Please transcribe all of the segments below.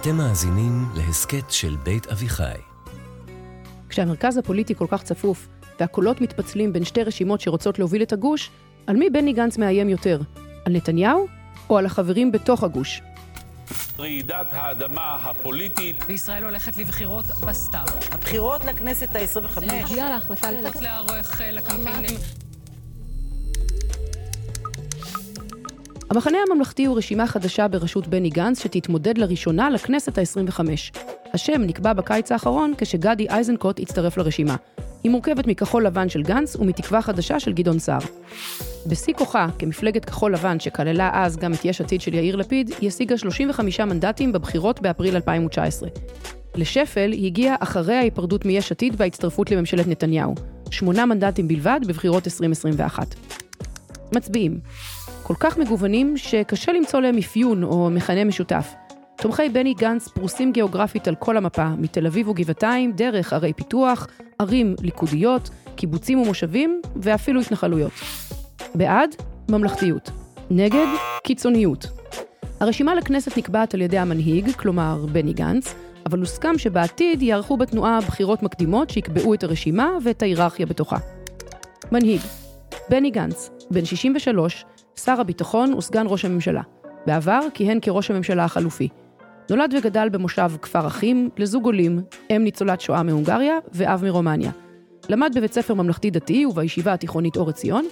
אתם מאזינים להסכת של בית אביחי. כשהמרכז הפוליטי כל כך צפוף, והקולות מתפצלים בין שתי רשימות שרוצות להוביל את הגוש, על מי בני גנץ מאיים יותר? על נתניהו או על החברים בתוך הגוש? רעידת האדמה הפוליטית. וישראל הולכת לבחירות בסתיו. הבחירות לכנסת ה-25. הגיעה להחלטה לתת לערוך אה, לקמפיינים. המחנה הממלכתי הוא רשימה חדשה בראשות בני גנץ שתתמודד לראשונה לכנסת ה-25. השם נקבע בקיץ האחרון כשגדי איזנקוט הצטרף לרשימה. היא מורכבת מכחול לבן של גנץ ומתקווה חדשה של גדעון סער. בשיא כוחה, כמפלגת כחול לבן שכללה אז גם את יש עתיד של יאיר לפיד, היא השיגה 35 מנדטים בבחירות באפריל 2019. לשפל היא הגיעה אחרי ההיפרדות מיש עתיד וההצטרפות לממשלת נתניהו. שמונה מנדטים בלבד בבחירות 2021. מצביעים. כל כך מגוונים שקשה למצוא להם אפיון או מכנה משותף. תומכי בני גנץ פרוסים גיאוגרפית על כל המפה, מתל אביב וגבעתיים, דרך ערי פיתוח, ערים ליכודיות, קיבוצים ומושבים, ואפילו התנחלויות. בעד, ממלכתיות. נגד, קיצוניות. הרשימה לכנסת נקבעת על ידי המנהיג, כלומר בני גנץ, אבל הוסכם שבעתיד יערכו בתנועה בחירות מקדימות שיקבעו את הרשימה ואת ההיררכיה בתוכה. מנהיג, בני גנץ, בן 63, שר הביטחון וסגן ראש הממשלה. בעבר כיהן כראש הממשלה החלופי. נולד וגדל במושב כפר אחים, לזוג עולים, אם ניצולת שואה מהונגריה ואב מרומניה. למד בבית ספר ממלכתי דתי ובישיבה התיכונית אור עציון,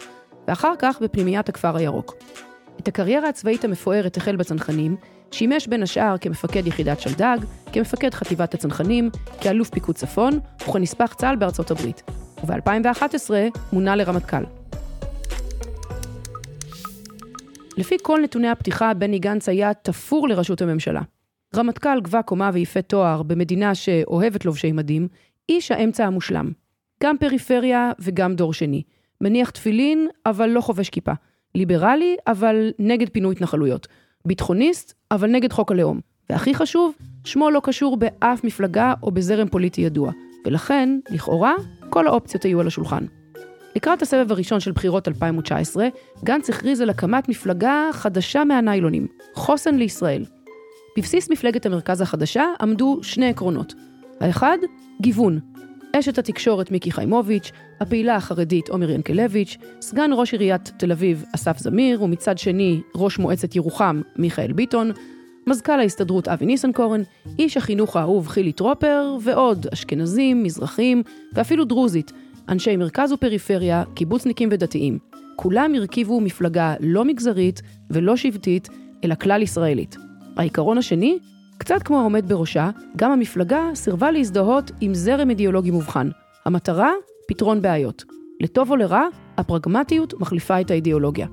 ואחר כך בפנימיית הכפר הירוק. את הקריירה הצבאית המפוארת החל בצנחנים, שימש בין השאר כמפקד יחידת שלדג, כמפקד חטיבת הצנחנים, כאלוף פיקוד צפון וכנספח צה"ל בארצות הברית. וב-2011 מונה לרמטכ"ל. לפי כל נתוני הפתיחה, בני גנץ היה תפור לראשות הממשלה. רמטכ"ל גבה קומה ויפה תואר במדינה שאוהבת לובשי מדים, איש האמצע המושלם. גם פריפריה וגם דור שני. מניח תפילין, אבל לא חובש כיפה. ליברלי, אבל נגד פינוי התנחלויות. ביטחוניסט, אבל נגד חוק הלאום. והכי חשוב, שמו לא קשור באף מפלגה או בזרם פוליטי ידוע. ולכן, לכאורה, כל האופציות היו על השולחן. לקראת הסבב הראשון של בחירות 2019, גנץ הכריז על הקמת מפלגה חדשה מהניילונים, חוסן לישראל. בבסיס מפלגת המרכז החדשה עמדו שני עקרונות. האחד, גיוון. אשת התקשורת מיקי חיימוביץ', הפעילה החרדית עומר ינקלביץ', סגן ראש עיריית תל אביב אסף זמיר, ומצד שני ראש מועצת ירוחם מיכאל ביטון, מזכ"ל ההסתדרות אבי ניסנקורן, איש החינוך האהוב חילי טרופר, ועוד אשכנזים, מזרחים, ואפילו דרוזית, אנשי מרכז ופריפריה, קיבוצניקים ודתיים. כולם הרכיבו מפלגה לא מגזרית ולא שבטית, אלא כלל ישראלית. העיקרון השני, קצת כמו העומד בראשה, גם המפלגה סירבה להזדהות עם זרם אידיאולוגי מובחן. המטרה, פתרון בעיות. לטוב או לרע, הפרגמטיות מחליפה את האידיאולוגיה.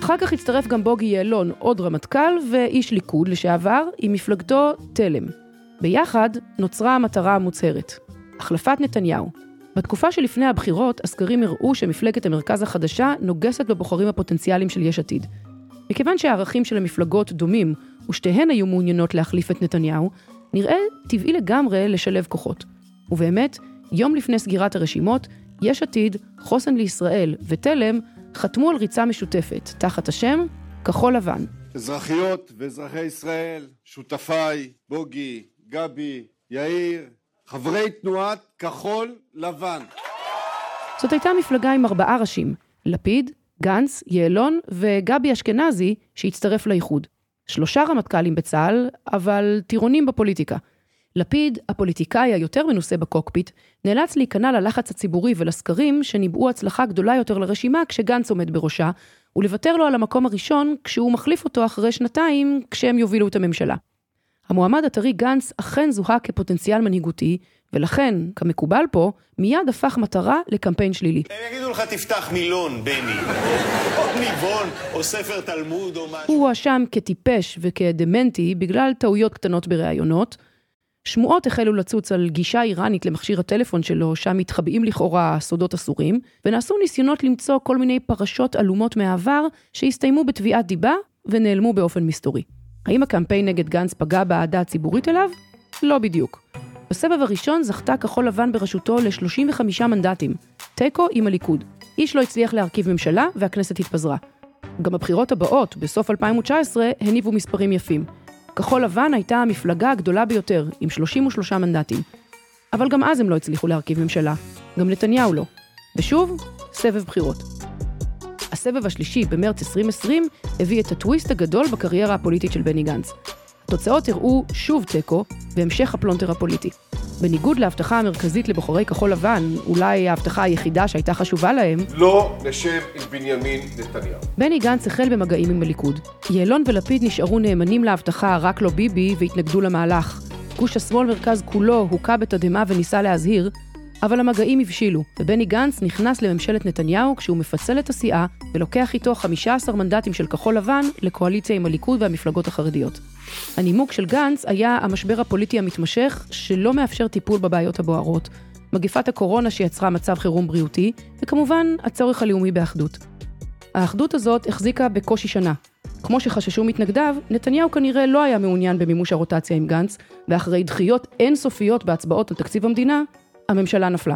אחר כך הצטרף גם בוגי יעלון, עוד רמטכ"ל ואיש ליכוד לשעבר, עם מפלגתו תלם. ביחד נוצרה המטרה המוצהרת, החלפת נתניהו. בתקופה שלפני הבחירות, הסקרים הראו שמפלגת המרכז החדשה נוגסת בבוחרים הפוטנציאליים של יש עתיד. מכיוון שהערכים של המפלגות דומים, ושתיהן היו מעוניינות להחליף את נתניהו, נראה טבעי לגמרי לשלב כוחות. ובאמת, יום לפני סגירת הרשימות, יש עתיד, חוסן לישראל ותלם חתמו על ריצה משותפת, תחת השם כחול לבן. אזרחיות ואזרחי ישראל, שותפיי, בוגי, גבי, יאיר, חברי תנועת כחול לבן. זאת הייתה מפלגה עם ארבעה ראשים, לפיד, גנץ, יעלון וגבי אשכנזי שהצטרף לאיחוד. שלושה רמטכ"לים בצה"ל, אבל טירונים בפוליטיקה. לפיד, הפוליטיקאי היותר מנוסה בקוקפיט, נאלץ להיכנע ללחץ הציבורי ולסקרים שניבאו הצלחה גדולה יותר לרשימה כשגנץ עומד בראשה, ולוותר לו על המקום הראשון כשהוא מחליף אותו אחרי שנתיים כשהם יובילו את הממשלה. המועמד הטרי גנץ אכן זוהה כפוטנציאל מנהיגותי, ולכן, כמקובל פה, מיד הפך מטרה לקמפיין שלילי. הם יגידו לך תפתח מילון, בני. או ניבון, או ספר תלמוד, או משהו. הוא הואשם כטיפש וכדמנטי בגלל טעויות קטנות בראיונות. שמועות החלו לצוץ על גישה איראנית למכשיר הטלפון שלו, שם מתחבאים לכאורה סודות אסורים, ונעשו ניסיונות למצוא כל מיני פרשות עלומות מהעבר שהסתיימו בתביעת דיבה ונעלמו באופן מסתורי. האם הקמפיין נגד גנץ פגע באהדה הציבורית אליו? לא בדיוק. בסבב הראשון זכתה כחול לבן בראשותו ל-35 מנדטים, תיקו עם הליכוד. איש לא הצליח להרכיב ממשלה והכנסת התפזרה. גם הבחירות הבאות, בסוף 2019, הניבו מספרים יפים. כחול לבן הייתה המפלגה הגדולה ביותר, עם 33 מנדטים. אבל גם אז הם לא הצליחו להרכיב ממשלה. גם נתניהו לא. ושוב, סבב בחירות. הסבב השלישי במרץ 2020 הביא את הטוויסט הגדול בקריירה הפוליטית של בני גנץ. התוצאות הראו שוב תיקו והמשך הפלונטר הפוליטי. בניגוד להבטחה המרכזית לבוחרי כחול לבן, אולי ההבטחה היחידה שהייתה חשובה להם, לא נשב עם בנימין נתניהו. בני גנץ החל במגעים עם הליכוד. יעלון ולפיד נשארו נאמנים להבטחה "רק לא ביבי" והתנגדו למהלך. גוש השמאל מרכז כולו הוכה בתדהמה וניסה להזהיר, אבל המגעים הבשילו, ובני גנץ נכנס לממשלת נתניהו כשהוא מפצל את הסיעה ולוקח איתו 15 מנדטים של כחול לבן לקואליציה עם הליכוד והמפלגות החרדיות. הנימוק של גנץ היה המשבר הפוליטי המתמשך שלא מאפשר טיפול בבעיות הבוערות, מגפת הקורונה שיצרה מצב חירום בריאותי, וכמובן הצורך הלאומי באחדות. האחדות הזאת החזיקה בקושי שנה. כמו שחששו מתנגדיו, נתניהו כנראה לא היה מעוניין במימוש הרוטציה עם גנץ, ואחרי דחיות אינסופיות בהצבעות על תקציב המדינה, הממשלה נפלה.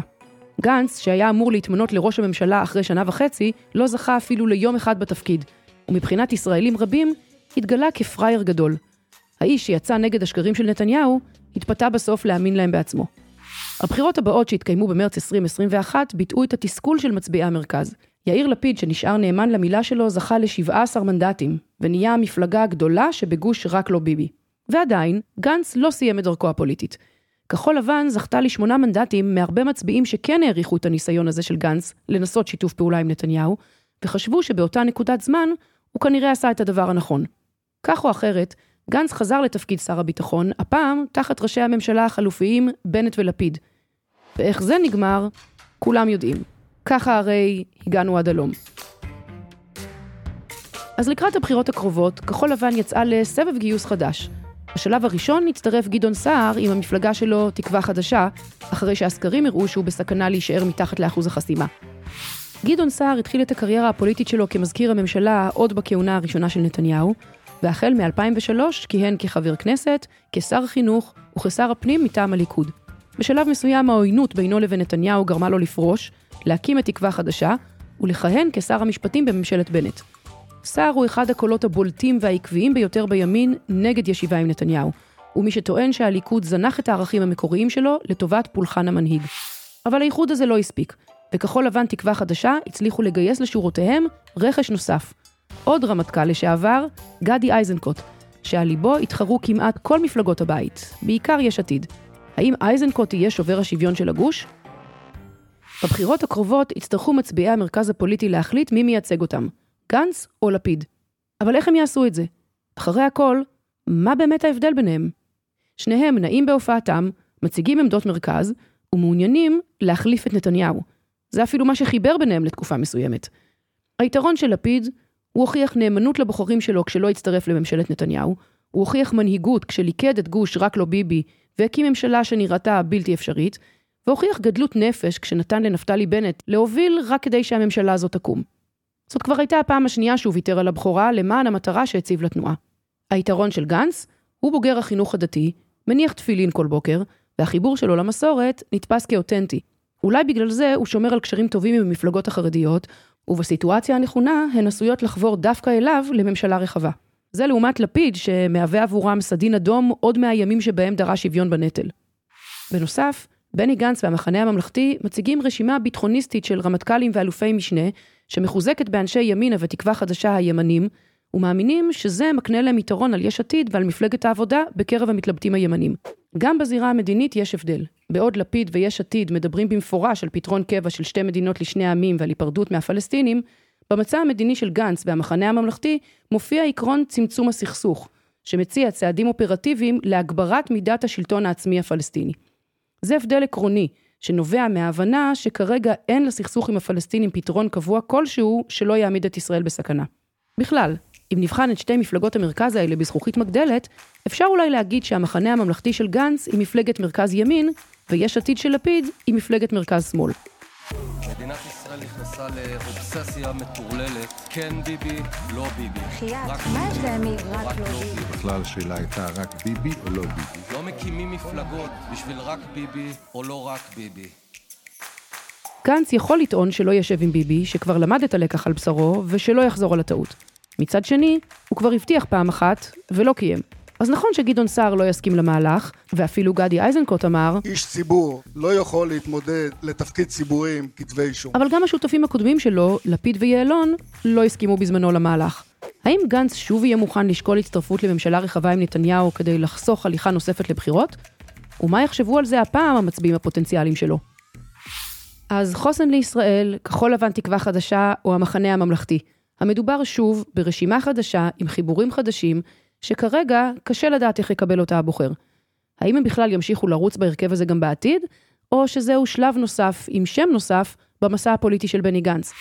גנץ, שהיה אמור להתמנות לראש הממשלה אחרי שנה וחצי, לא זכה אפילו ליום אחד בתפקיד, ומבחינת ישראלים רבים, התגלה כפראייר גדול. האיש שיצא נגד השקרים של נתניהו, התפתה בסוף להאמין להם בעצמו. הבחירות הבאות שהתקיימו במרץ 2021 ביטאו את התסכול של מצביעי המרכז. יאיר לפיד, שנשאר נאמן למילה שלו, זכה ל-17 מנדטים, ונהיה המפלגה הגדולה שבגוש רק לא ביבי. ועדיין, גנץ לא סיים את דרכו הפוליטית. כחול לבן זכתה לשמונה מנדטים מהרבה מצביעים שכן העריכו את הניסיון הזה של גנץ לנסות שיתוף פעולה עם נתניהו, וחשבו שבאותה נקודת זמן הוא כנראה עשה את הדבר הנכון. כך או אחרת, גנץ חזר לתפקיד שר הביטחון, הפעם תחת ראשי הממשלה החלופיים בנט ולפיד. ואיך זה נגמר, כולם יודעים. ככה הרי הגענו עד הלום. אז לקראת הבחירות הקרובות, כחול לבן יצאה לסבב גיוס חדש. בשלב הראשון הצטרף גדעון סער עם המפלגה שלו, תקווה חדשה, אחרי שהסקרים הראו שהוא בסכנה להישאר מתחת לאחוז החסימה. גדעון סער התחיל את הקריירה הפוליטית שלו כמזכיר הממשלה עוד בכהונה הראשונה של נתניהו, והחל מ-2003 כיהן כחבר כנסת, כשר חינוך וכשר הפנים מטעם הליכוד. בשלב מסוים העוינות בינו לבין נתניהו גרמה לו לפרוש, להקים את תקווה חדשה, ולכהן כשר המשפטים בממשלת בנט. סער הוא אחד הקולות הבולטים והעקביים ביותר בימין נגד ישיבה עם נתניהו, ומי שטוען שהליכוד זנח את הערכים המקוריים שלו לטובת פולחן המנהיג. אבל האיחוד הזה לא הספיק, וכחול לבן תקווה חדשה הצליחו לגייס לשורותיהם רכש נוסף. עוד רמטכ"ל לשעבר, גדי איזנקוט, שעל ליבו התחרו כמעט כל מפלגות הבית, בעיקר יש עתיד. האם איזנקוט יהיה שובר השוויון של הגוש? בבחירות הקרובות יצטרכו מצביעי המרכז הפוליטי להחליט מי מייצג אותם, גנץ או לפיד. אבל איך הם יעשו את זה? אחרי הכל, מה באמת ההבדל ביניהם? שניהם נעים בהופעתם, מציגים עמדות מרכז, ומעוניינים להחליף את נתניהו. זה אפילו מה שחיבר ביניהם לתקופה מסוימת. היתרון של לפיד, הוא הוכיח נאמנות לבוחרים שלו כשלא הצטרף לממשלת נתניהו, הוא הוכיח מנהיגות כשליכד את גוש רק לא ביבי והקים ממשלה שנראתה בלתי אפשרית, והוכיח גדלות נפש כשנתן לנפתלי בנט להוביל רק כדי שהממשלה הזאת תקום. זאת כבר הייתה הפעם השנייה שהוא ויתר על הבכורה למען המטרה שהציב לתנועה. היתרון של גנץ, הוא בוגר החינוך הדתי, מניח תפילין כל בוקר, והחיבור שלו למסורת נתפס כאותנטי. אולי בגלל זה הוא שומר על קשרים טובים עם המפלגות החרדיות, ובסיטואציה הנכונה הן עשויות לחבור דווקא אליו לממשלה רחבה. זה לעומת לפיד, שמהווה עבורם סדין אדום עוד מהימים שבהם דרש שוויון בנטל. בנוסף, בני גנץ והמחנה הממלכתי מציגים רשימה ביטחוניסטית של רמטכ"לים ואלופי משנה, שמחוזקת באנשי ימינה ותקווה חדשה הימנים, ומאמינים שזה מקנה להם יתרון על יש עתיד ועל מפלגת העבודה בקרב המתלבטים הימנים. גם בזירה המדינית יש הבדל. בעוד לפיד ויש עתיד מדברים במפורש על פתרון קבע של שתי מדינות לשני עמים ועל היפרדות מהפלסטינים, במצע המדיני של גנץ והמחנה הממלכתי מופיע עקרון צמצום הסכסוך, שמציע צעדים אופרטיביים להגברת מידת השלטון העצמי הפלסטיני. זה הבדל עקרוני, שנובע מההבנה שכרגע אין לסכסוך עם הפלסטינים פתרון קבוע כלשהו שלא יעמיד את ישראל בסכנה. בכלל, אם נבחן את שתי מפלגות המרכז האלה בזכוכית מגדלת, אפשר אולי להגיד שהמחנה הממלכתי של גנץ היא מפלגת מרכז ימין, ויש עתיד של לפיד היא מפלגת מרכז שמאל. מדינת ישראל נכנסה לאובססיה מטורללת, כן ביבי, לא ביבי. בחייאת, מה ההבדל מרק לא ביבי? בכלל השאלה הייתה רק ביבי או לא ביבי. לא מקימים מפלגות בשביל רק ביבי או לא רק ביבי. גנץ יכול לטעון שלא ישב עם ביבי, שכבר למד את הלקח על בשרו, ושלא יחזור על הטעות. מצד שני, הוא כבר הבטיח פעם אחת, ולא קיים. אז נכון שגדעון סער לא יסכים למהלך, ואפילו גדי איזנקוט אמר, איש ציבור לא יכול להתמודד לתפקיד ציבורי עם כתבי אישום. אבל גם השותפים הקודמים שלו, לפיד ויעלון, לא הסכימו בזמנו למהלך. האם גנץ שוב יהיה מוכן לשקול הצטרפות לממשלה רחבה עם נתניהו כדי לחסוך הליכה נוספת לבחירות? ומה יחשבו על זה הפעם המצביעים הפוטנציאליים שלו? אז חוסן לישראל, כחול לבן תקווה חדשה או המחנה הממלכתי. המדובר שוב ברשימה חדשה עם חיבורים חדשים, שכרגע קשה לדעת איך יקבל אותה הבוחר. האם הם בכלל ימשיכו לרוץ בהרכב הזה גם בעתיד, או שזהו שלב נוסף עם שם נוסף במסע הפוליטי של בני גנץ?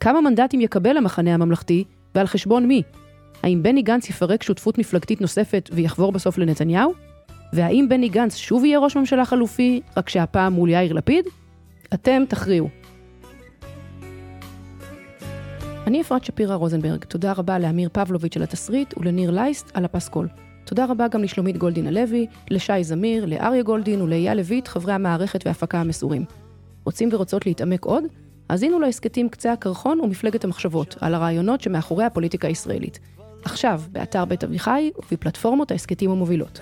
כמה מנדטים יקבל המחנה הממלכתי, ועל חשבון מי? האם בני גנץ יפרק שותפות מפלגתית נוספת ויחבור בסוף לנתניהו? והאם בני גנץ שוב יהיה ראש ממשלה חלופי, רק שהפעם מול יאיר לפיד? אתם תכריעו. אני אפרת שפירא רוזנברג, תודה רבה לאמיר פבלוביץ' על התסריט ולניר לייסט על הפסקול. תודה רבה גם לשלומית גולדין הלוי, לשי זמיר, לאריה גולדין ולאייל לויט, חברי המערכת וההפקה המסורים. רוצים ורוצות להתעמק עוד? האזינו להסכתים קצה הקרחון ומפלגת המחשבות, על הרעיונות שמאחורי הפוליטיקה הישראלית. עכשיו, באתר בית אביחי ובפלטפורמות ההסכתים המובילות.